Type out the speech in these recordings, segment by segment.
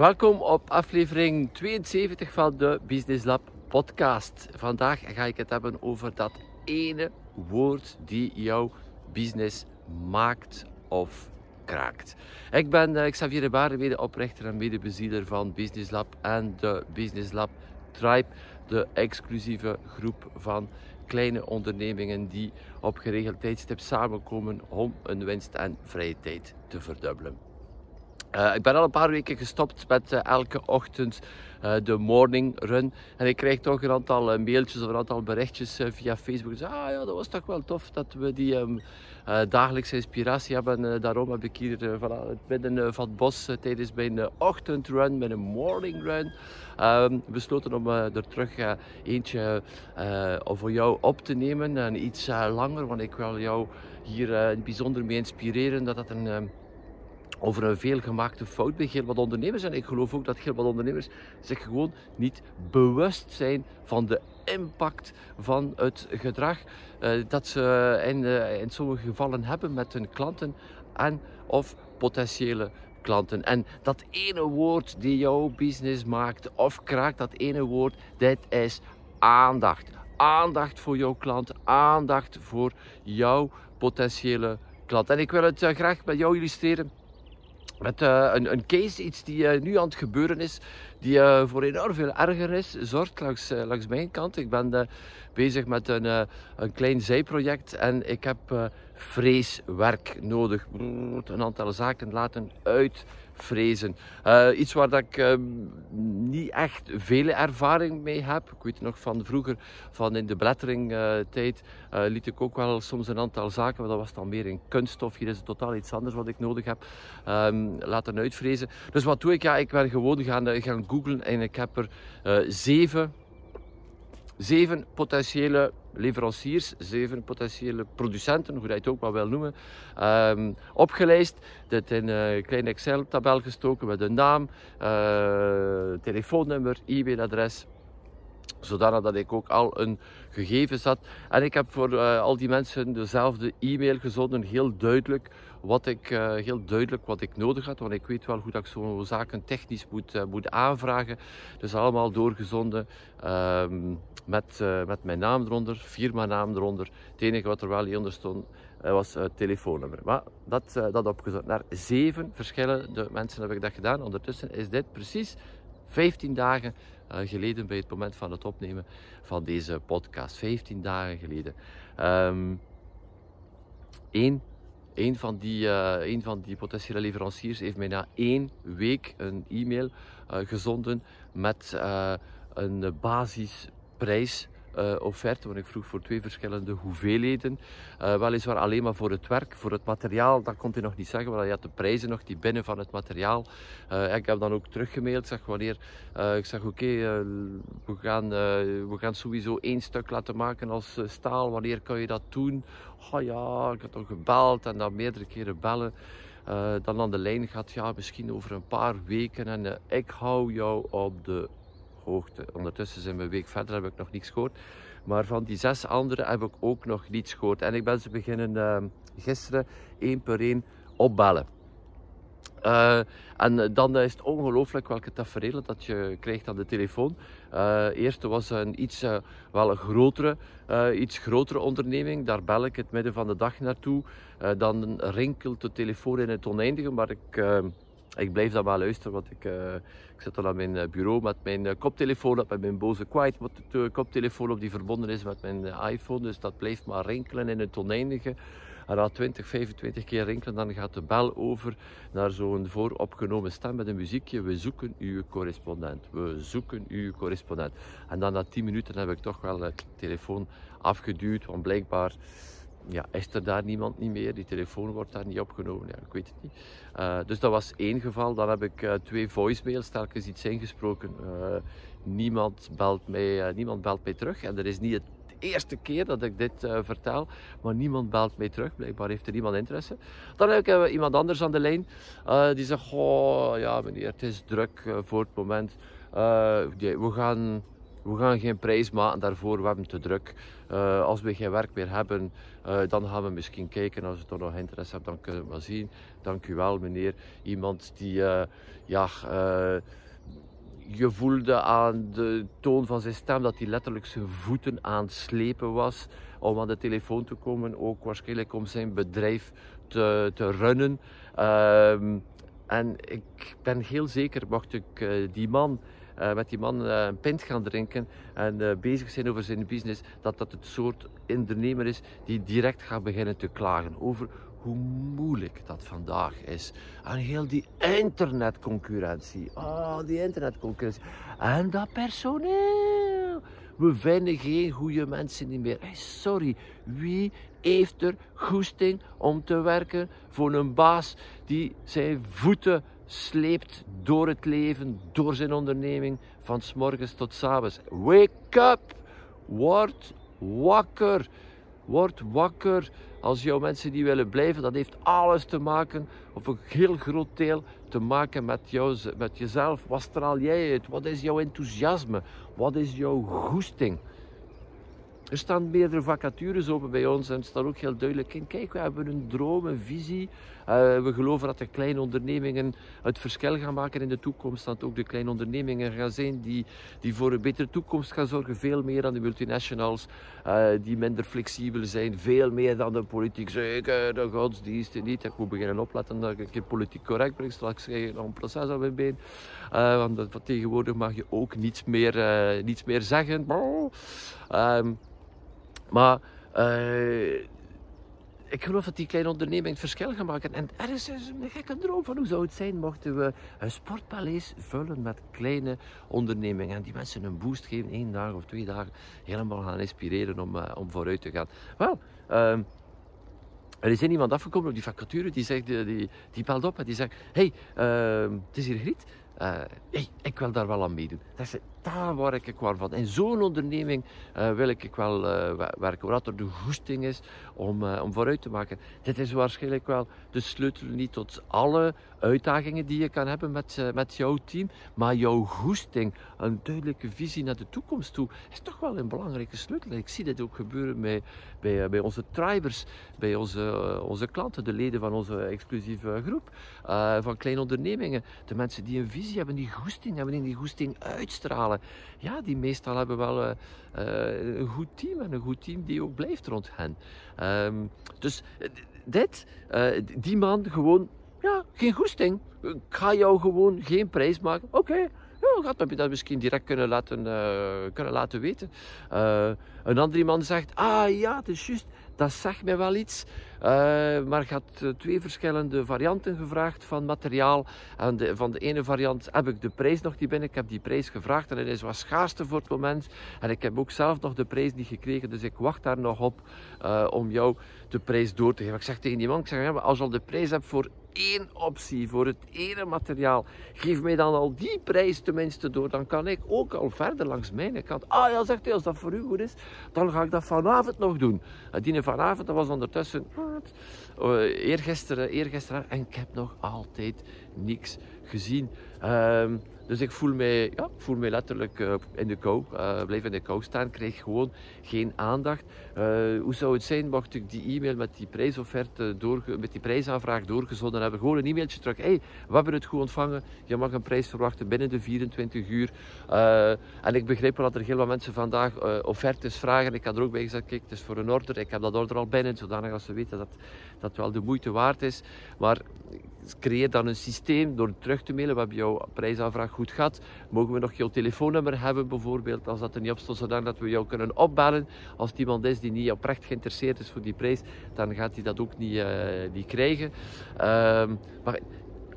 Welkom op aflevering 72 van de Business Lab podcast. Vandaag ga ik het hebben over dat ene woord die jouw business maakt of kraakt. Ik ben uh, Xavier de Baren, medeoprichter en medebezieler van Business Lab en de Business Lab Tribe, de exclusieve groep van kleine ondernemingen die op geregeld tijdstip samenkomen om een winst en vrije tijd te verdubbelen. Uh, ik ben al een paar weken gestopt met uh, elke ochtend uh, de morning run. En ik krijg toch een aantal mailtjes of een aantal berichtjes via Facebook. Dus, ah ja, dat was toch wel tof dat we die um, dagelijkse inspiratie hebben. daarom heb ik hier van het midden van het bos tijdens mijn ochtendrun, een morning run, um, besloten om er terug eentje voor jou op te nemen. En iets langer, want ik wil jou hier bijzonder mee inspireren. Dat dat een ehm, over een veelgemaakte fout bij heel wat ondernemers. En ik geloof ook dat heel wat ondernemers zich gewoon niet bewust zijn van de impact van het gedrag uh, dat ze in, uh, in sommige gevallen hebben met hun klanten en of potentiële klanten. En dat ene woord die jouw business maakt of kraakt, dat ene woord, dat is aandacht. Aandacht voor jouw klant, aandacht voor jouw potentiële klant. En ik wil het uh, graag met jou illustreren met uh, een, een, case, iets die uh, nu aan het gebeuren is, die uh, voor enorm veel erger is, zorgt langs, langs mijn kant. Ik ben bezig met een, een klein zijproject en ik heb vreeswerk nodig. Een aantal zaken laten uit vrezen. Uh, iets waar dat ik uh, niet echt vele ervaring mee heb. Ik weet nog van vroeger, van in de blätteringtijd, uh, liet ik ook wel soms een aantal zaken, maar dat was dan meer in kunststof. Hier is het totaal iets anders wat ik nodig heb. Um, laten uitvrezen. Dus wat doe ik? Ja, ik ben gewoon gaan, gaan googlen en ik heb er zeven zeven potentiële leveranciers, zeven potentiële producenten, hoe je het ook maar wil noemen, um, opgelijst. Dit in een kleine Excel-tabel gestoken met een naam, uh, telefoonnummer, e-mailadres, zodanig dat ik ook al een gegevens had. En ik heb voor uh, al die mensen dezelfde e-mail gezonden, heel duidelijk wat ik, uh, heel duidelijk wat ik nodig had. Want ik weet wel hoe dat ik zo'n zaken technisch moet, uh, moet aanvragen. Dus allemaal doorgezonden ehm, met, met mijn naam eronder, firma naam eronder. Het enige wat er wel niet onder stond was het telefoonnummer. Maar dat, dat naar zeven verschillende mensen heb ik dat gedaan. Ondertussen is dit precies 15 dagen geleden bij het moment van het opnemen van deze podcast. 15 dagen geleden. Um, één, één, van die, uh, van die potentiële leveranciers heeft mij na één week een e-mail uh, gezonden met een basisprijs uh, offerte, want ik vroeg voor twee verschillende hoeveelheden. Uh, weliswaar alleen maar voor het werk, voor het materiaal, dat kon hij nog niet zeggen, maar je had de prijzen nog die binnen van het materiaal. Uh, ik heb dan ook teruggemaild, zeg wanneer, ik zeg oké, we, gaan, we gaan sowieso één stuk laten maken als staal, wanneer kan je dat doen? Oh ja, ik had dan gebeld en dan meerdere keren bellen. dan aan de lijn gaat, ja, misschien over een paar weken en ik hou jou op de hoogte. Ondertussen zijn we een week verder, heb ik nog niets gehoord. Maar van die zes anderen heb ik ook nog niets gehoord. En ik ben ze beginnen uh, gisteren één per één opbellen. Uh, en dan is het ongelooflijk welke tafereel dat je krijgt aan de telefoon. Uh, eerst was een iets, wel een grotere, iets grotere onderneming. Daar bel ik het midden van de dag naartoe. dan rinkelt de telefoon in het oneindige. Maar ik ik blijf wel luisteren, want ik, uh, ik zit dan aan mijn eh, bureau met mijn uh, koptelefoon op, met mijn boze quiet de koptelefoon op die verbonden is met mijn iPhone. Dus dat blijft maar rinkelen in het oneindige. En na 20, 25 keer rinkelen, dan gaat de bel over naar zo'n vooropgenomen stem met een muziekje. We zoeken uw correspondent. We zoeken uw correspondent. En dan na 10 minuten heb ik toch wel de telefoon afgeduwd, want blijkbaar ja, is er daar niemand niet meer? Die telefoon wordt daar niet opgenomen. Ja, ik weet het niet. Uh, dus dat was één geval. Dan heb ik uh, twee voicemails telkens iets ingesproken. Uh, niemand, belt mij, niemand belt mij terug. En dat is niet het eerste keer dat ik dit vertel, maar niemand belt mij terug. Blijkbaar heeft er niemand interesse. Dan heb ik iemand anders aan de lijn die zegt: Oh ja, meneer, het is druk voor het moment. we gaan we gaan geen prijs maken daarvoor, we hebben te druk. Uh, als we geen werk meer hebben, uh, dan gaan we misschien kijken. Als je toch nog interesse hebt, dan kunnen we zien. Dank u wel, meneer. Iemand die, uh, ja, je voelde aan de toon van zijn stem dat hij letterlijk zijn voeten aan het slepen was om aan de telefoon te komen. Ook waarschijnlijk om zijn bedrijf te, te runnen. Ehm, en ik ben heel zeker, mocht ik die man uh, met die man uh, een pint gaan drinken en uh, bezig zijn over zijn business, dat dat het soort ondernemer is die direct gaat beginnen te klagen over hoe moeilijk dat vandaag is. En heel die internetconcurrentie. Oh, die internetconcurrentie. En dat personeel. We vinden geen goede mensen niet meer. Sorry, wie heeft er goesting om te werken voor een baas die zijn voeten sleept door het leven, door zijn onderneming, van morgens tot s avonds. Wake up! Word wakker! Word wakker als jouw mensen die willen blijven. Dat heeft alles te maken, of een heel groot deel te maken met, jou, met jezelf. Wat straal jij uit? Wat is jouw enthousiasme? Wat is jouw goesting? Er staan meerdere vacatures open bij ons en het staat ook heel duidelijk in. Kijk, we hebben een droom, een visie. Uh, we geloven dat de kleine ondernemingen het verschil gaan maken in de toekomst. Dat ook de kleine ondernemingen gaan zijn die, die voor een betere toekomst gaan zorgen. Veel meer dan de multinationals, uh, die minder flexibel zijn. Veel meer dan de politiek. Zeker, de godsdiensten niet. Ik moet beginnen opletten dat ik politiek correct ben. Straks krijg je nog een proces aan mijn been. Uh, want tegenwoordig mag je ook niets meer, niets meer zeggen. Um, maar uh, ik geloof dat die kleine onderneming het verschil gaat maken. En er is een gekke droom van hoe zou het zijn mochten we een sportpaleis vullen met kleine ondernemingen. En die mensen een boost geven, één dag of twee dagen, helemaal gaan inspireren om, uh, om vooruit te gaan. Wel, uh, er is iemand afgekomen op die vacature, die, zegt, die, die belt op en die zegt, hey, uh, het is hier Griet. Uh, hey, ik wil daar wel aan meedoen. Dat is daar waar ik wel van. In zo'n onderneming uh, wil ik wel uh, werken, waar er de goesting is om, om vooruit te maken. Dit is waarschijnlijk wel de sleutel niet tot alle uitdagingen die je kan hebben met, met jouw team, maar jouw goesting, een duidelijke visie naar de toekomst toe, is toch wel een belangrijke sleutel. Ik zie dit ook gebeuren bij, bij, onze tribers, bij onze, onze klanten, de leden van onze exclusieve groep, van kleine ondernemingen, de mensen die een visie visie hebben, die goesting hebben en die goesting uitstralen. Ja, die meestal hebben wel uh, uh, een goed team en een goed team die ook blijft rond hen. Um, dus dit, uh, die man gewoon, ja, geen goesting. Ik ga jou gewoon geen prijs maken. Oké. Ja, heb je dat misschien direct kunnen laten, uh, kunnen laten weten. Uh, een andere man zegt, ah ja, het is juist, dat zegt mij wel iets. Uh, maar ik had twee verschillende varianten gevraagd van materiaal. En de, van de ene variant heb ik de prijs nog niet binnen. Ik heb die prijs gevraagd en het is wat schaarste voor het moment. En ik heb ook zelf nog de prijs niet gekregen, dus ik wacht daar nog op om jou de prijs door te geven. Ik zeg tegen die man, ik zeg, ja, als je al de prijs hebt voor één optie, voor het ene materiaal, geef mij dan al die prijs tenminste door. Dan kan ik ook al verder langs mijn kant. Ah ja, zegt hij, als dat voor u goed is, dan ga ik dat vanavond nog doen. Die vanavond, dat was ondertussen uh, eergisteren, eergisteren en ik heb nog altijd niks gezien. Uh, dus ik voel mij, ja, voel mij letterlijk uh, in de kou, uh, blijf in de kou staan, krijg gewoon geen aandacht. Uh, hoe zou het zijn mocht ik die e-mail met die prijsofferte, door, met die prijsaanvraag doorgezonden hebben? Gewoon een e-mailtje terug. hey, we hebben het goed ontvangen, je mag een prijs verwachten binnen de 24 uur. en ik begrijp wel dat er heel wat mensen vandaag offertes vragen. Ik had er ook bij gezegd, kijk, het is voor een order. Ik heb dat order al binnen, zodanig als ze weten dat dat wel de moeite waard is. Maar creëer dan een systeem door terug te mailen. We hebben jouw prijsaanvraag goed gehad. Mogen we nog jouw telefoonnummer hebben bijvoorbeeld, als dat er niet op stond, zodat we jou kunnen opbellen. Als iemand is die niet oprecht geïnteresseerd is voor die prijs, dan gaat hij dat ook niet, uh, krijgen. Uh, maar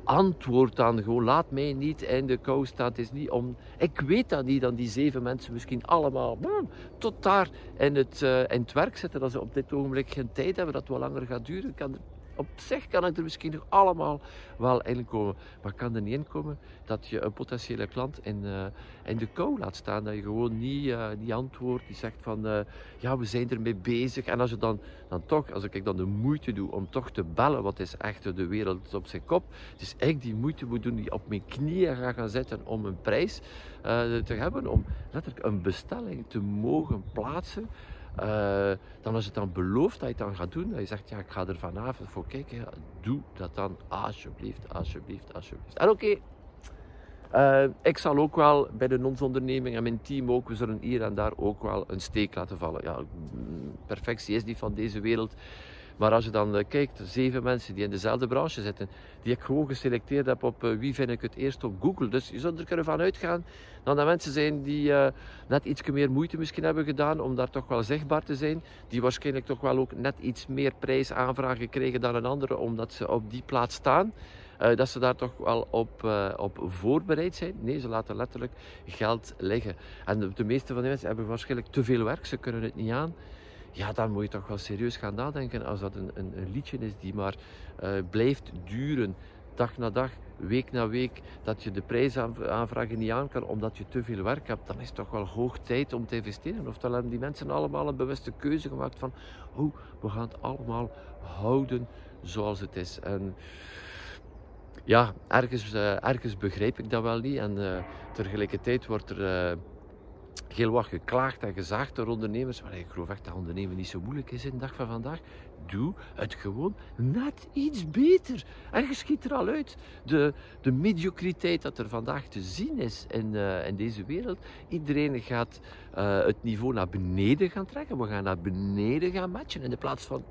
antwoord dan gewoon. Laat mij niet in de kou staan. Het is niet om... Ik weet dat niet, dan die zeven mensen misschien allemaal tot daar in het, uh, in het werk zitten. Dat ze op dit ogenblik geen tijd hebben, dat het wel langer gaat duren. Kan... Op zich kan ik er misschien nog allemaal wel in komen. Maar kan er niet in komen dat je een potentiële klant in, uh, in de kou laat staan. Dat je gewoon niet, uh, niet antwoordt. Die zegt van, uh, ja, we zijn ermee bezig. En als je dan, dan toch, als ik dan de moeite doe om toch te bellen, wat is echt de wereld op zijn kop. Dus ik die moeite moet doen, die op mijn knieën ga gaan zitten om een prijs te hebben. Om letterlijk een bestelling te mogen plaatsen. Uh, dan is het dan beloofd dat je het dan gaat doen. Dat je zegt, ja, ik ga er vanavond voor kijken. doe dat dan alsjeblieft, alsjeblieft, alsjeblieft. En oké, uh, ik zal ook wel bij de non-onderneming en mijn team ook, we zullen hier en daar ook wel een steek laten vallen. Ja, perfectie is niet van deze wereld. Maar als je dan uh, kijkt, zeven mensen die in dezelfde branche zitten, die ik gewoon geselecteerd heb op uh, wie vind ik het eerst op Google. Dus je zou er kunnen van uitgaan dat dat mensen zijn die uh, net iets meer moeite misschien hebben gedaan om daar toch wel zichtbaar te zijn. Die waarschijnlijk toch wel ook net iets meer prijsaanvragen kregen dan een andere, omdat ze op die plaats staan. Dat ze daar toch wel op, op voorbereid zijn. Nee, ze laten letterlijk geld liggen. En de meeste van die mensen hebben waarschijnlijk te veel werk, ze kunnen het niet aan ja, dan moet je toch wel serieus gaan nadenken als dat een, een, een liedje is die maar uh, blijft duren, dag na dag, week na week, dat je de prijsaanvragen niet aan kan omdat je te veel werk hebt, dan is het toch wel hoog tijd om te investeren. Oftewel hebben die mensen allemaal een bewuste keuze gemaakt van, oh, we gaan het allemaal houden zoals het is. En ja, ergens, uh, ergens begrijp ik dat wel niet. En uh, tegelijkertijd wordt er heel wat geklaagd en gezaagd door ondernemers. Maar ik geloof echt dat ondernemen niet zo moeilijk is in de dag van vandaag. Doe het gewoon net iets beter. En je schiet er al uit. De, de mediocriteit dat er vandaag te zien is in, uh, in deze wereld. Iedereen gaat uh, het niveau naar beneden gaan trekken. We gaan naar beneden gaan matchen. In de plaats van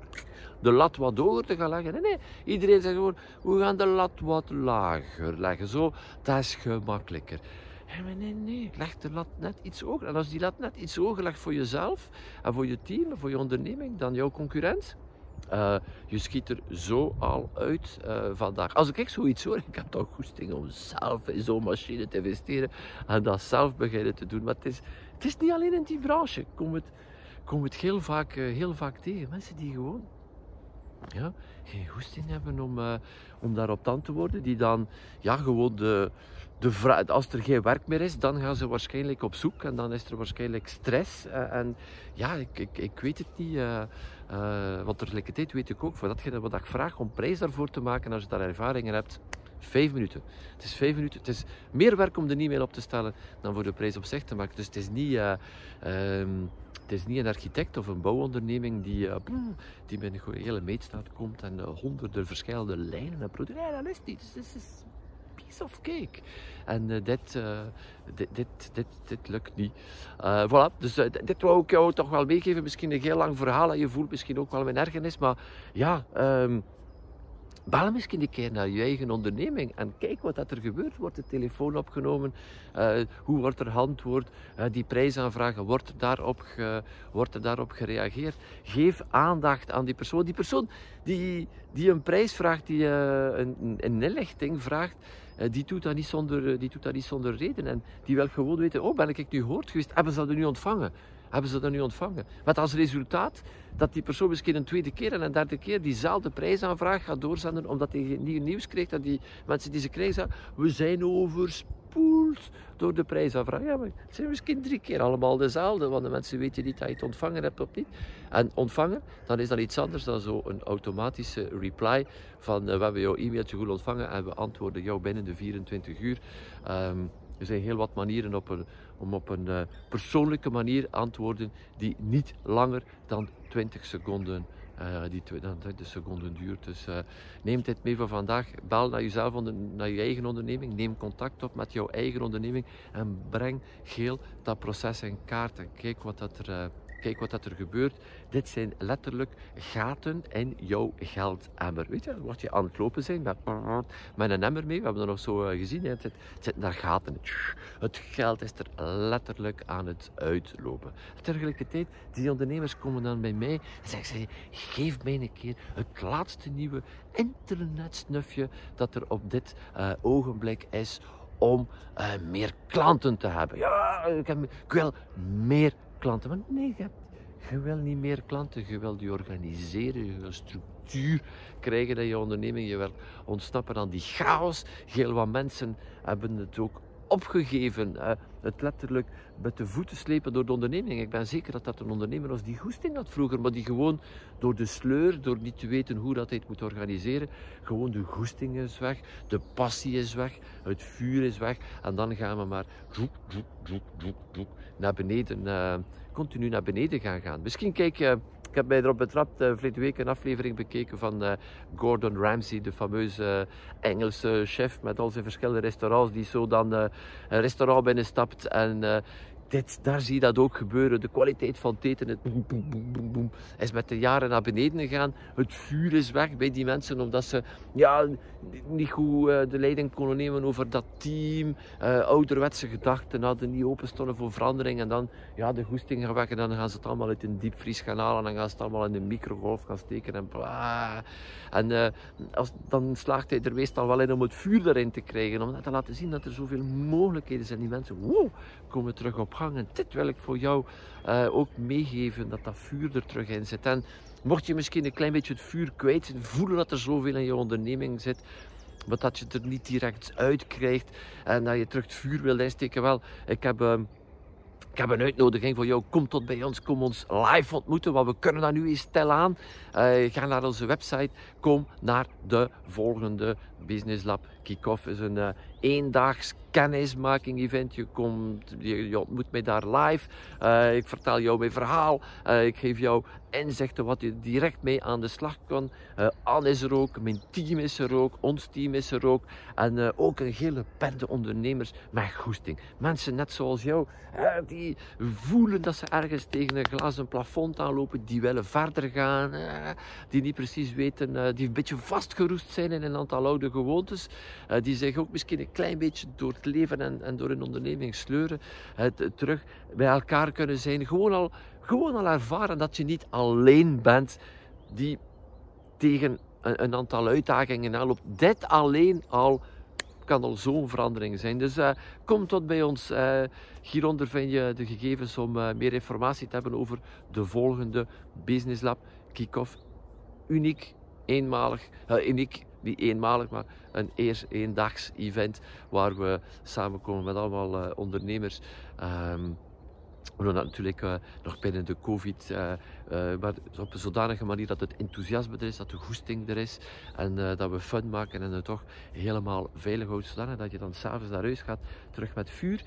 de lat wat hoger te gaan leggen. Nee, nee. Iedereen zegt gewoon, we gaan de lat wat lager leggen. Zo, dat is gemakkelijker. Nee, nee, nee, leg de lat net iets hoger. En als die lat net iets hoger legt voor jezelf en voor je team voor je onderneming dan jouw concurrent, uh, je schiet er zo al uit uh, vandaag. Als ik zoiets hoor, ik heb toch goesting om zelf in zo'n machine te investeren en dat zelf beginnen te doen. Maar het is, het is niet alleen in die branche. Ik kom het, kom het heel, vaak, uh, heel vaak tegen. Mensen die gewoon ja, geen goesting hebben om, om daarop te antwoorden. Die dan ja, gewoon de, de als er geen werk meer is, dan gaan ze waarschijnlijk op zoek en dan is er waarschijnlijk stress. Uh, en ja, ik, ik, ik, weet het niet. Uh, uh, want tegelijkertijd weet ik ook, voor datgene wat ik vraag om prijs daarvoor te maken, als je daar ervaringen hebt, vijf minuten. Het is vijf minuten. Het is meer werk om de e-mail op te stellen dan voor de prijs op zich te maken. Dus het is niet... Um, het is niet een architect of een bouwonderneming die, die met een hele meetstaat komt en honderden verschillende lijnen en producten. Nee, dat is niet. Of cake. En uh, dit, dit, dit, dit, dit, lukt niet. voilà, dus dit wou ik jou toch wel meegeven. Misschien een heel lang verhaal en je voelt misschien ook wel mijn ergernis. Maar ja... Um, Bel misschien een keer naar je eigen onderneming en kijk wat dat er gebeurt. Wordt de telefoon opgenomen? Uh, hoe wordt er geantwoord? Uh, die prijsaanvragen, wordt daarop ge, wordt er daarop gereageerd? Geef aandacht aan die persoon. Die persoon die, die een prijs vraagt, die uh, een, een inlichting vraagt, die, doet dat niet zonder, die doet dat niet zonder reden. En die wil gewoon weten, oh ben ik nu gehoord geweest? Hebben ze dat nu ontvangen? hebben ze dat nu ontvangen. Met als resultaat dat die persoon misschien een tweede keer en een derde keer diezelfde prijsaanvraag gaat doorzenden, omdat hij nieuw nieuws krijgt dat die mensen die ze krijgen zeggen, we zijn door de prijsaanvraag. Ja, maar het zijn misschien drie keer allemaal dezelfde, want de mensen weten niet dat je het ontvangen hebt of niet. En ontvangen, dan is dat iets anders dan zo'n automatische reply van uh, we hebben jouw e-mailtje goed ontvangen en we antwoorden jou binnen de 24 uur. Um, er zijn heel wat manieren op om op een uh, persoonlijke manier antwoorden die niet langer dan 20 seconden, uh, die 20 seconden duurt. Dus uh, neem dit mee van vandaag. Bel naar jezelf, naar je eigen onderneming. Neem contact op met jouw eigen onderneming en breng heel dat proces in kaart. En kijk wat dat er kijk wat dat er gebeurt. Dit zijn letterlijk gaten in jouw geldemmer. Weet je, wat je aan het lopen zijn met, met een emmer mee. We hebben dat nog zo eh, gezien. Het, zit, het daar gaten. Het geld is er letterlijk aan het uitlopen. Tegelijkertijd, die ondernemers komen dan bij mij en zeggen geef mij een keer het laatste nieuwe internetsnufje dat er op dit uh, ogenblik is om uh, meer klanten te hebben. Ja, ik, heb, ik wil meer klanten. Maar nee, je Je wil niet meer klanten, je wil die organiseren, je wil structuur krijgen in je onderneming, je wil ontsnappen aan die chaos. Heel wat mensen hebben het ook opgegeven. Het letterlijk met de voeten slepen door de onderneming. Ik ben zeker dat dat een ondernemer was die goesting had vroeger, maar die gewoon door de sleur, door niet te weten hoe dat hij het moet organiseren, gewoon de goesting is weg, de passie is weg, het vuur is weg. En dan gaan we maar naar beneden, uh, continu naar beneden gaan gaan. Misschien kijk je ik heb mij erop betrapt, uh, verleden week een aflevering bekeken van uh, Gordon Ramsay, de fameuze uh, Engelse chef met al zijn verschillende restaurants, die zo dan een restaurant binnenstapt en daar zie je dat ook gebeuren. De kwaliteit van het eten het is met de jaren naar beneden gegaan. Het vuur is weg bij die mensen omdat ze ja, niet goed uh, de leiding konden nemen over dat team. Uh, ouderwetse gedachten hadden, niet open stonden voor verandering. En dan ja, de goesting gaan weg en dan gaan ze het allemaal uit een diepvries gaan halen. En dan gaan ze het allemaal in de microgolf gaan steken en. En uh, als, dan slaagt hij er meestal wel in om het vuur erin te krijgen. Om te laten zien dat er zoveel mogelijkheden zijn. Die mensen wow, komen terug op gang. En dit wil ik voor jou uh, ook meegeven, dat dat vuur er terug in zit. En mocht je misschien een klein beetje het vuur kwijt voelen dat er zoveel in je onderneming zit, maar dat je het er niet direct uit krijgt en dat je terug het vuur wil insteken, wel, ik heb... Uh, ik heb een uitnodiging voor jou. Kom tot bij ons. Kom ons live ontmoeten. Want we kunnen dat nu eens stellen aan. Uh, ga naar onze website. Kom naar de volgende Business Lab Kick-Off. is een uh, eendaags kennismaking event. Je, komt, je, je, ontmoet mij daar live. Uh, ik vertel jou mijn verhaal. ik geef jou inzichten wat je direct mee aan de slag kan. Anne is er ook. Mijn team is er ook. Ons team is er ook. En ook een hele bende ondernemers met goesting. Mensen net zoals jou. die voelen dat ze ergens tegen een glazen plafond aanlopen. Die willen verder gaan. die niet precies weten. die een beetje vastgeroest zijn in een aantal oude gewoontes, uh, die zich ook misschien een klein beetje door het leven en, en door een onderneming sleuren, het, terug bij elkaar kunnen zijn. Gewoon al, gewoon al ervaren dat je niet alleen bent die tegen een, een aantal uitdagingen aanloopt. Dit alleen al kan al zo'n verandering zijn. Dus uh, kom tot bij ons. Hieronder vind je de gegevens om meer informatie te hebben over de volgende Business Lab Kick-Off. Uniek, eenmalig, uniek niet eenmalig, maar een eerst eendags event waar we samenkomen met allemaal uh, ondernemers. Um, doen dat natuurlijk uh, nog binnen de COVID, uh, uh, maar op een zodanige manier dat het enthousiasme er is, dat de goesting er is en dat we fun maken en het toch helemaal veilig houden, zodanig dat je dan s'avonds naar huis gaat, terug met vuur,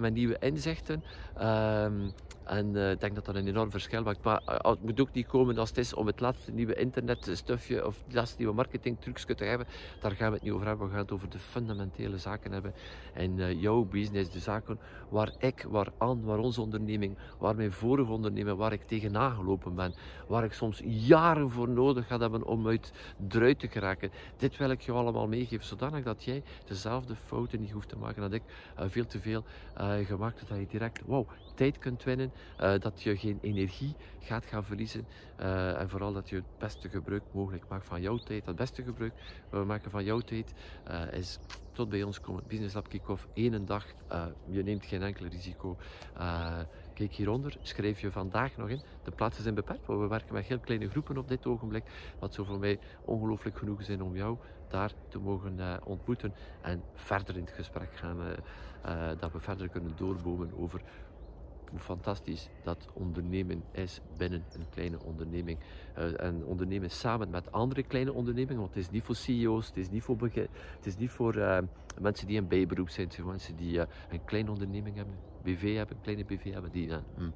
met nieuwe inzichten. Ehm, en ik denk dat dat een enorm verschil maakt. Maar het moet ook niet komen als het is om het laatste nieuwe internetstufje of het laatste nieuwe marketingtrucje te hebben. Daar gaan we het niet over hebben. We gaan het over de fundamentele zaken hebben. En uh, jouw business, de zaken waar ik, waar Anne, waar onze onderneming, waar mijn vorige waar ik tegenaan gelopen ben. Waar ik soms jaren voor nodig ga hebben om uit eruit te geraken. Dit wil ik je allemaal meegeven, zodanig dat jij dezelfde fouten niet hoeft te maken dat ik veel te veel gemaakt heb. Dat je direct, wow, tijd kunt winnen, uh, dat je geen energie gaat gaan verliezen uh, en vooral dat je het beste gebruik mogelijk maakt van jouw tijd. Het beste gebruik we maken van jouw tijd uh, is tot bij ons komen. Business Lab Kick-Off, één dag. je neemt geen enkel risico. Kijk hieronder, schrijf je vandaag nog in. De plaatsen zijn beperkt, want we werken met heel kleine groepen op dit ogenblik. Wat zo voor mij ongelooflijk genoeg zijn om jou daar te mogen ontmoeten en verder in het gesprek gaan. Dat we verder kunnen doorbomen over hoe fantastisch dat ondernemen is binnen een kleine onderneming. Uh, en ondernemen samen met andere kleine ondernemingen, want het is niet voor CEO's, het is niet voor, het is niet voor uh, mensen die een bijberoep zijn, het zijn mensen die uh, een kleine onderneming hebben, BV hebben, een kleine BV hebben, die mm,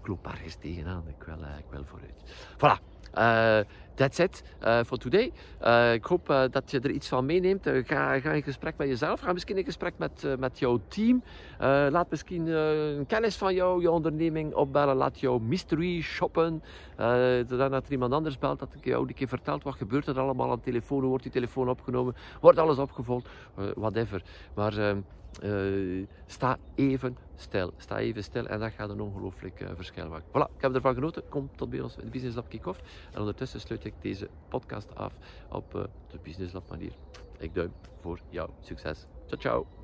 ik loop ergens tegenaan, ik wil, ik wil vooruit. Voilà. That's it uh, for today. Uh, ik hoop dat je er iets van meeneemt. ga, ga in gesprek met jezelf. Ga misschien in gesprek met, met jouw team. laat misschien een kennis van jou, je onderneming opbellen. Laat jou mystery shoppen. zodat er iemand anders belt, dat ik jou een keer vertelt wat gebeurt er allemaal aan de telefoon. Wordt die telefoon opgenomen? Wordt alles opgevolgd? whatever. Maar uh, sta even stil. Sta even stil en dat gaat een ongelooflijk verschil maken. Voilà, ik heb ervan genoten. Kom tot bij ons in de Business Lab Kick-Off. En ondertussen sluit ik deze podcast af op uh, de Business Lab manier. Ik duim voor jou. Succes. Ciao, ciao.